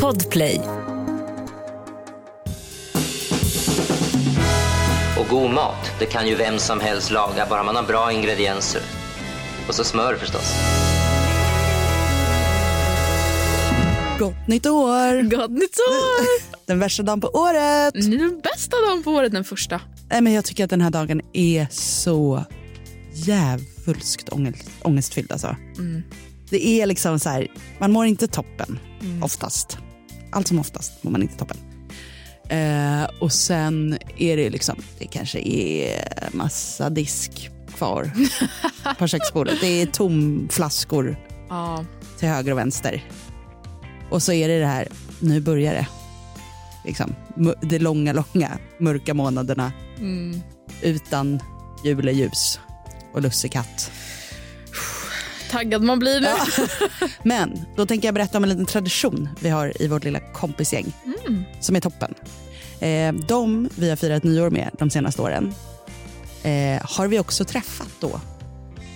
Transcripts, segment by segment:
Podplay. Och god mat, det kan ju vem som helst laga, bara man har bra ingredienser. Och så smör förstås. Gott nytt år! Gott nytt år! Den värsta dagen på året! Nu den bästa dagen på året, den första. Nej, men jag tycker att den här dagen är så djävulskt ångest, ångestfylld. Alltså. Det är liksom så här, man mår inte toppen oftast. Allt som oftast mår man inte toppen. Eh, och sen är det liksom, det kanske är massa disk kvar på köksbordet. Det är tomflaskor Ja. till höger och vänster. Och så är det det här, nu börjar det. Liksom, de långa, långa mörka månaderna Mm. utan juleljus och lussekatt. Taggad man blir nu. Men då tänker jag berätta om en liten tradition vi har i vårt lilla kompisgäng som är toppen. Eh, de vi har firat nyår med de senaste åren eh, har vi också träffat då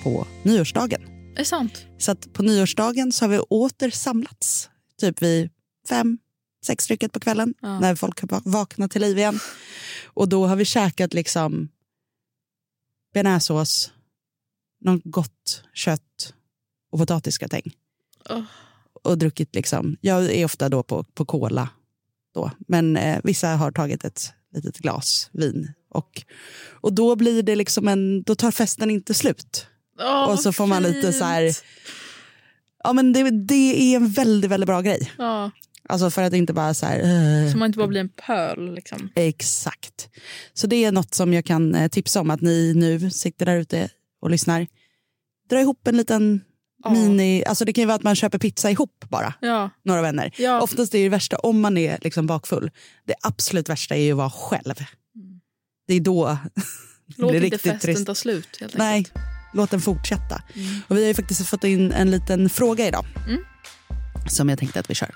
på nyårsdagen. Är det sant? Så att på nyårsdagen så har vi åter samlats. Typ vid fem, sex stycken på kvällen Ja. när folk har va- vaknat till liv igen. Och då har vi käkat liksom bearnaisesås, något gott kött och potatisgratäng. Åh. Och druckit liksom, jag är ofta då på, på cola då. Men eh, vissa har tagit ett litet glas vin. Och, och då blir det liksom en, då tar festen inte slut. Åh, och så får man lite så här, ja men det, det är en väldigt, väldigt bra grej. Ja, Alltså för att inte bara så här, eh, så man inte bara blir en pöl. Liksom. Exakt. Så det är något som jag kan eh, tipsa om att ni nu sitter där ute och lyssnar. Dra ihop en liten. Mini, alltså det kan ju vara att man köper pizza ihop bara, Ja. några vänner. Ja. Oftast är det värsta om man är liksom bakfull. Det absolut värsta är ju att vara själv. Det är då det Låt blir inte riktigt festen trist. ta slut. Helt Nej, enkelt. låt den fortsätta. Och vi har ju faktiskt fått in en liten fråga idag. Mm. Som jag tänkte att vi kör.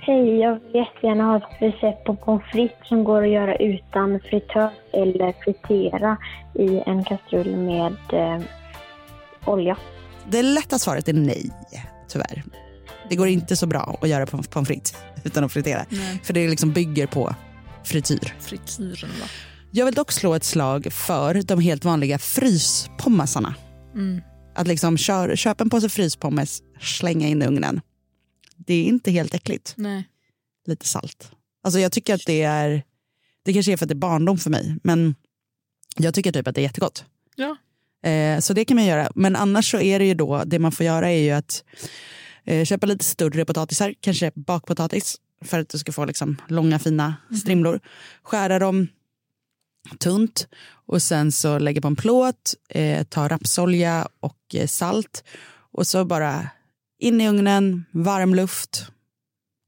Hej, jag vill jättegärna ha ett recept på pommes frites som går att göra utan fritös eller fritera i en kastrull med eh, olja. Det lätta svaret är nej, tyvärr. Det går inte så bra att göra pommes frites utan att fritera. Nej. För det liksom bygger på frityr. Frityren va? Jag vill dock slå ett slag för de helt vanliga fryspommasarna. Mm. Att liksom kör, köpa en påse fryspommes, slänga in i ugnen. Det är inte helt äckligt. Nej. Lite salt. Alltså jag tycker att det är, det kanske är för att det är barndom för mig, men jag tycker typ att det är jättegott. Ja. Eh, så det kan man göra. Men annars så är det ju då, det man får göra är ju att eh, köpa lite större potatisar, kanske bakpotatis för att du ska få liksom långa fina strimlor. Skära dem tunt och sen så lägga på en plåt, eh, ta rapsolja och eh, salt och så bara in i ugnen, varm luft,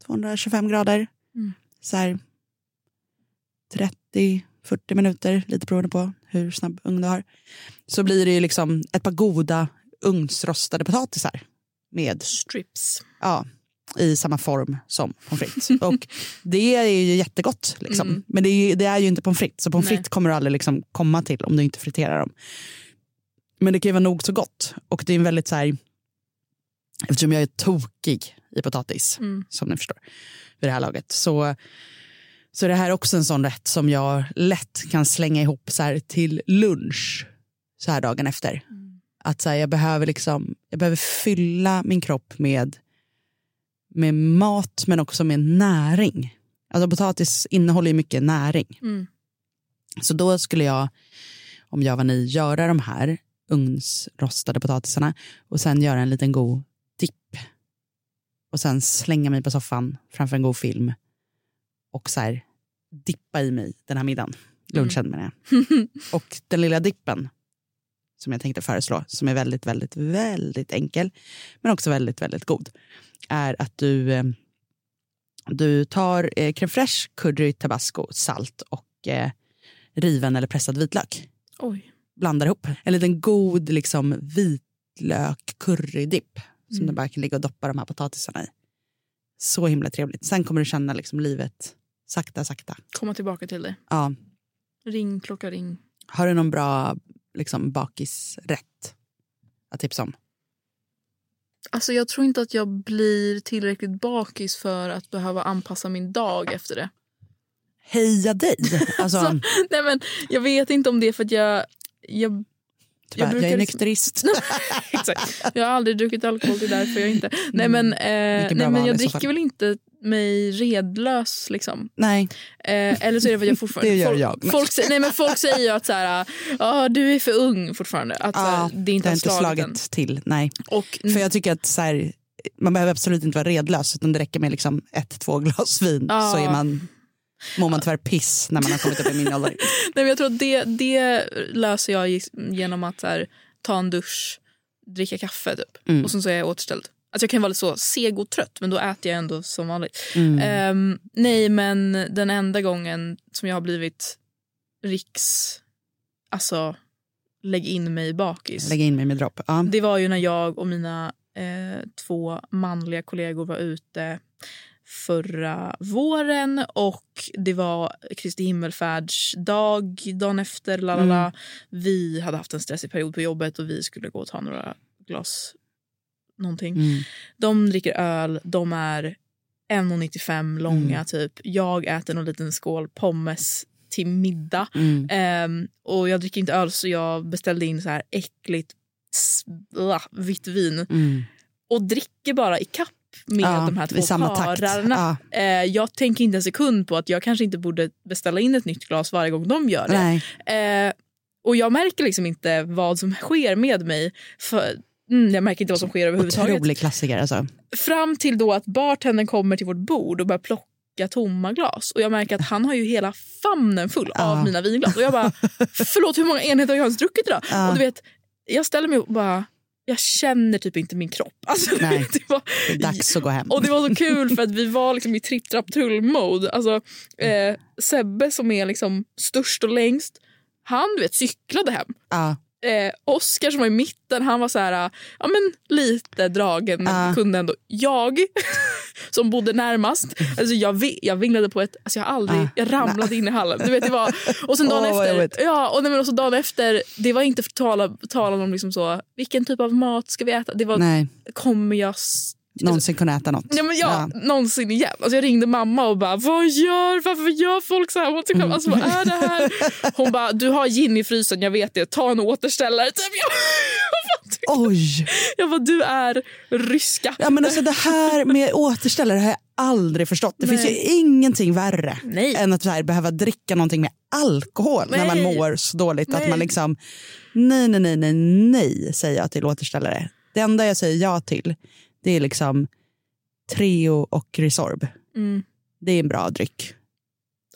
225 grader. Mm. Så här 30-40 minuter, lite beroende på hur snabb ugn du har. Så blir det ju liksom ett par goda ugnsrostade potatisar med Strips. ja, i samma form som pommes frites. Och det är ju jättegott. Liksom. Mm. Men det är, ju, det är ju inte pommes frites. Så pommes frites kommer du aldrig liksom komma till om du inte friterar dem. Men det kan ju vara nog så gott. Och det är en väldigt så här, eftersom jag är tokig i potatis, Mm. som ni förstår, vid det här laget, så, så är det här också en sån rätt som jag lätt kan slänga ihop så här till lunch så här dagen efter. Att så här, jag, behöver liksom, jag behöver fylla min kropp med, med mat men också med näring. Alltså potatis innehåller ju mycket näring. Mm. Så då skulle jag, om jag var ni, göra de här ugnsrostade potatisarna och sen göra en liten god dipp. Och sen slänga mig på soffan framför en god film och så här dippa i mig den här middagen. Lunchen menar jag. och den lilla dippen som jag tänkte föreslå, som är väldigt, väldigt, väldigt enkel, men också väldigt, väldigt god, är att du, eh, du tar eh, crème fraîche, curry, tabasco, salt och eh, riven eller pressad vitlök. Oj. Blandar ihop en liten god liksom, vitlök currydipp som Mm. du bara kan ligga och doppa de här potatisarna i. Så himla trevligt. Sen kommer du känna liksom, livet sakta, sakta. Komma tillbaka till det. Ja. Ring, klocka ring. Har du någon bra liksom, bakisrätt att tipsa om? Alltså jag tror inte att jag blir tillräckligt bakis för att behöva anpassa min dag efter det. Heja dig! Alltså, Så, nej men jag vet inte om det är för att jag... jag tyvärr, jag, brukar är liksom- nykterist. Jag har aldrig druckit alkohol, det är därför jag inte... Nej men, eh, nej, men jag dricker väl inte mig redlös liksom. Nej, Eh, eller så är det för att jag fortfarande... Det gör folk, jag. Folk, säger- nej, men folk säger ju att så här, ah, du är för ung fortfarande. Att, ja, det inte har har inte slagit till. Nej. Och, För jag tycker att så här, man behöver absolut inte vara redlös utan det räcker med liksom ett, två glas vin Ja. så är man, mår man tyvärr piss när man har kommit upp i min ålder. nej, men jag tror att det, det löser jag ge- genom att här, ta en dusch, dricka kaffe typ. Mm. Och sen så är jag återställd. Alltså jag kan vara lite så seg och trött men då äter jag ändå som vanligt. Mm. Ehm, nej men den enda gången som jag har blivit riks... Alltså lägg in mig bakis. Lägga in mig med dropp. Ja. Det var ju när jag och mina eh, två manliga kollegor var ute förra våren och det var Kristi himmelfärdsdag dagen efter. Lalala. Mm. Vi hade haft en stressig period på jobbet och vi skulle gå och ta några glas någonting. Mm. De dricker öl, de är 1,95 långa Mm. typ. Jag äter en liten skål pommes till middag. Ehm, och jag dricker inte öl så jag beställde in så här äckligt s- blah, vitt vin Mm. och dricker bara i kapp med Ja, de här två samma karlarna. Ja. Eh, jag tänker inte en sekund på att jag kanske inte borde beställa in ett nytt glas varje gång de gör det. Eh, och jag märker liksom inte vad som sker med mig. För, mm, jag märker inte vad som sker överhuvudtaget. Otrolig klassiker alltså. Fram till då att bartendern kommer till vårt bord och börjar plocka tomma glas. Och jag märker att han har ju hela famnen full Ja. av mina vinglas. Och jag bara, förlåt hur många enheter har jag ens druckit idag? Ja. Och du vet, jag ställer mig och bara, jag känner typ inte min kropp. Alltså, Nej. det var, Det är dags att gå hem. och det var så kul för att vi var liksom i tripp trapp trull mode. Alltså, eh, Sebbe som är liksom störst och längst, han du vet, cyklade hem. Ja. Eh, Oskar som var i mitten, han var så här, ja men lite dragen men Ja. kunde ändå. Jag som bodde närmast, alltså jag, jag vinglade på ett, alltså jag aldrig, Ja. jag ramlade in i hallen. Du vet, det var, och sen dagen vad efter, ja, och, nej, men också dagen efter, det var inte för tala, talan om liksom så, vilken typ av mat ska vi äta? Det var, Nej, kommer jag någonsin kunna äta något. Ja, men ja, någonsin igen. Alltså jag ringde mamma och bara, vad gör, varför gör folk så här mot sig själva? Alltså vad är det här? Hon bara, du har gin i frysen, jag vet det, ta en återställare. Typ. Jag, jag, bara, Oj! jag bara, du är ryska. Ja, men alltså, det här med återställare har jag aldrig förstått. Det Nej. finns ju ingenting värre Nej. än att här, behöva dricka någonting med alkohol när man Nej. mår så dåligt. Att Nej. man liksom, nej, nej, nej, nej, nej, säger jag till återställare. Det enda jag säger ja till, det är liksom Treo och Resorb. Mm. Det är en bra dryck.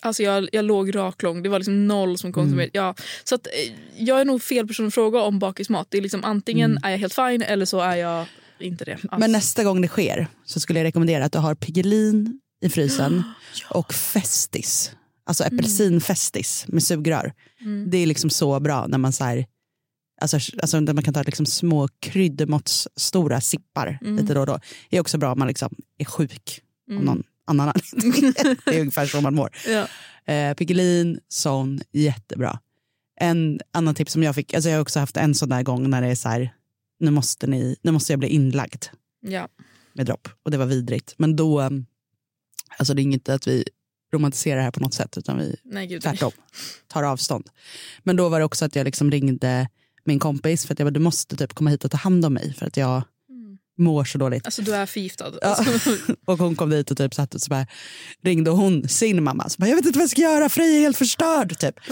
Alltså jag, jag låg raklång, det var liksom noll som konsumerade. Mm. Ja, så att, eh, jag är nog fel person att fråga om bakismat. Det är liksom, antingen är jag helt fine eller så är jag inte det. alls. Mm. Men nästa gång det sker så skulle jag rekommendera att du har Piggelin i frysen och Festis. Alltså apelsinfestis med sugrör. Mm. Det är liksom så bra när man så här, alltså, alltså där man kan ta liksom små kryddmåtts stora sippar Mm. lite då och då. Det är också bra om man liksom är sjuk Mm. av någon annan anledning. det är ungefär så man mår. Ja. Eh, Piggelin, sån, jättebra. En annan tips som jag fick, alltså jag har också haft en sån där gång när det är så här, nu måste, ni, nu måste jag bli inlagd Ja. med dropp och det var vidrigt. Men då, um, alltså det är inget att vi romantiserar det här på något sätt utan vi nej. tvärtom tar avstånd. Men då var det också att jag liksom ringde min kompis för att jag bara, du måste typ komma hit och ta hand om mig för att jag Mm. mår så dåligt. Alltså du är förgiftad. Ja. Och hon kom dit och typ satt och så bara, ringde hon sin mamma. Så bara, jag vet inte vad jag ska göra, Freja är helt förstörd. Typ.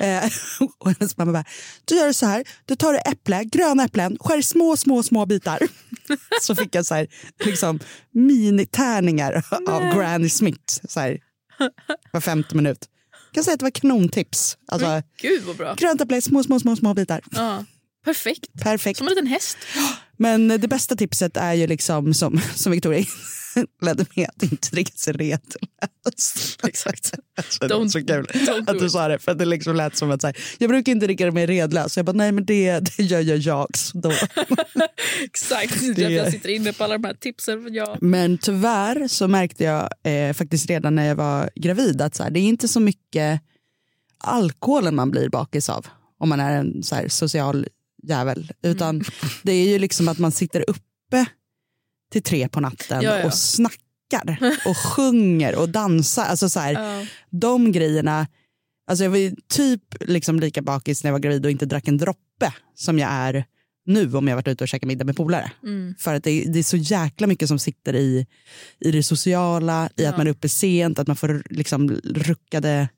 Eh, och hennes mamma bara, du gör så här, du tar äpple, gröna äpplen, skär i små, små, små bitar. så fick jag så här, liksom, minitärningar av Granny Smith. Så här, var femte minut. Kan säga att det var kanontips. Alltså, gud vad bra. grönt äpple, små, små, små, små bitar. Ja. Perfekt. Perfekt. Som en liten häst. Men det bästa tipset är ju liksom som, som Victoria ledde med att inte dricka sig redlös. Exakt. Alltså, det var så kul att du sa det. För det liksom lät som att så här, jag brukar inte dricka med redlös. Jag bara, nej men det, det gör jag, jag så då. Exakt. Det är jag sitter inne på alla de här tipsen. Jag... Men tyvärr så märkte jag eh, faktiskt redan när jag var gravid att så här, det är inte så mycket alkoholen man blir bakis av om man är en så här, social jävel. Utan det är ju liksom att man sitter uppe till tre på natten Ja, ja. och snackar och sjunger och dansar. Alltså så här, Ja. De grejerna, alltså jag var typ liksom lika bakis när jag var gravid och inte drack en droppe som jag är nu om jag varit ute och käkat middag med polare. Mm. För att det, det är så jäkla mycket som sitter i, i det sociala, i att man är uppe sent, att man får liksom ruckade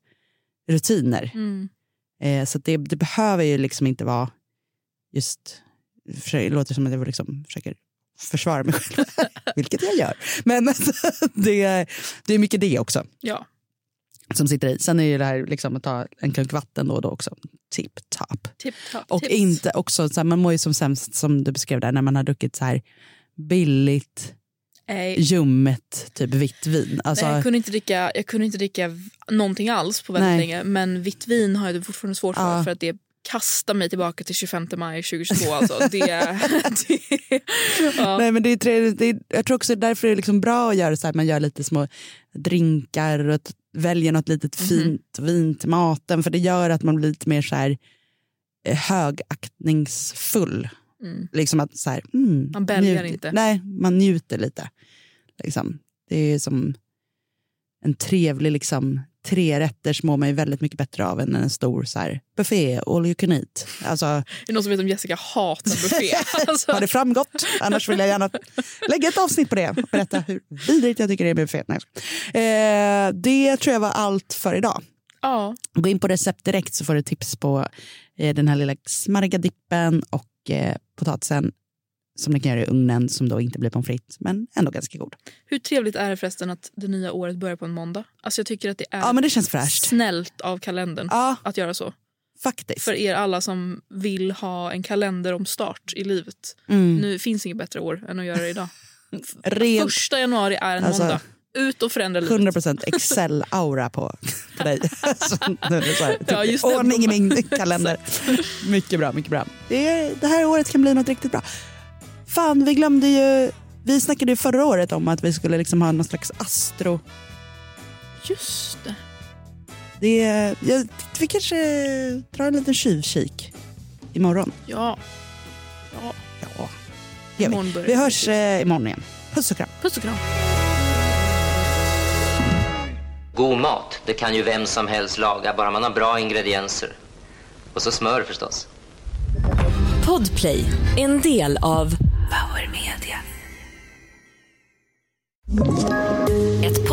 rutiner. Mm. Eh, så det, det behöver ju liksom inte vara just, det låter som att jag liksom försöker försvara mig själv, vilket jag gör. Men alltså, det, det är mycket det också Ja. som sitter i. Sen är ju det här liksom att ta en klunk vatten då och då också tip top. Tip Och tips. inte också, så här, man mår ju som sämst som du beskrev där när man har druckit så här billigt, Nej, ljummet, typ vitt vin. Alltså, Nej, jag, kunde inte dricka, jag kunde inte dricka någonting alls på väldigt Nej. länge. Men vitt vin har jag fortfarande svårt för. Ja. För att det kastar mig tillbaka till 25 maj 2022. Alltså. Det, det, ja. Nej, men det är trevligt. Det är, jag tror också därför är det liksom bra att göra så här, man gör lite små drinkar och att välja något litet Mhm. fint vin till maten. För det gör att man blir lite mer så här eh, högaktningsfull. Mm. Liksom att så här, mm, Man bälgar inte. Nej, man njuter lite. Liksom. Det är som en trevlig liksom, trerätters mår man ju väldigt mycket bättre av än en stor så här, buffé, all you can eat. Alltså, Är det någon som vet om Jessica hatar buffé? Alltså. har det framgått? Annars vill jag gärna lägga ett avsnitt på det och berätta hur vidrigt jag tycker det är med buffé. Nej. Eh, det tror jag var allt för idag. Ja, Gå in på recept direkt så får du tips på eh, den här lilla smargadippen och eh, potatisen som ni kan göra i ugnen som då inte blir pommes frites men ändå ganska god. hur trevligt är det förresten att det nya året börjar på en måndag? Alltså jag tycker att det är Ja men det känns fräscht. snällt av kalendern Ja att göra så. faktiskt. För er alla som vill ha en kalender om start i livet. Mm. Nu finns inget bättre år än att göra det idag. Rent Första januari är en Alltså, måndag. Ut och förändra livet. 100% Excel-aura på, på dig. Så nu så här, typ, Ja, just ordning i min kalender. Mycket bra, mycket bra. Det, det här året kan bli något riktigt bra. Fan, vi glömde ju... Vi snackade ju förra året om att vi skulle liksom ha någon slags astro... Just det. Det, är- jag, vi kanske drar en liten tjuvkik imorgon. Ja. ja. Ja, vi. Vi hörs eh, imorgon igen. Puss och kram. Puss och kram. God mat, det kan ju vem som helst laga, bara man har bra ingredienser. Och så smör förstås. Podplay, en del av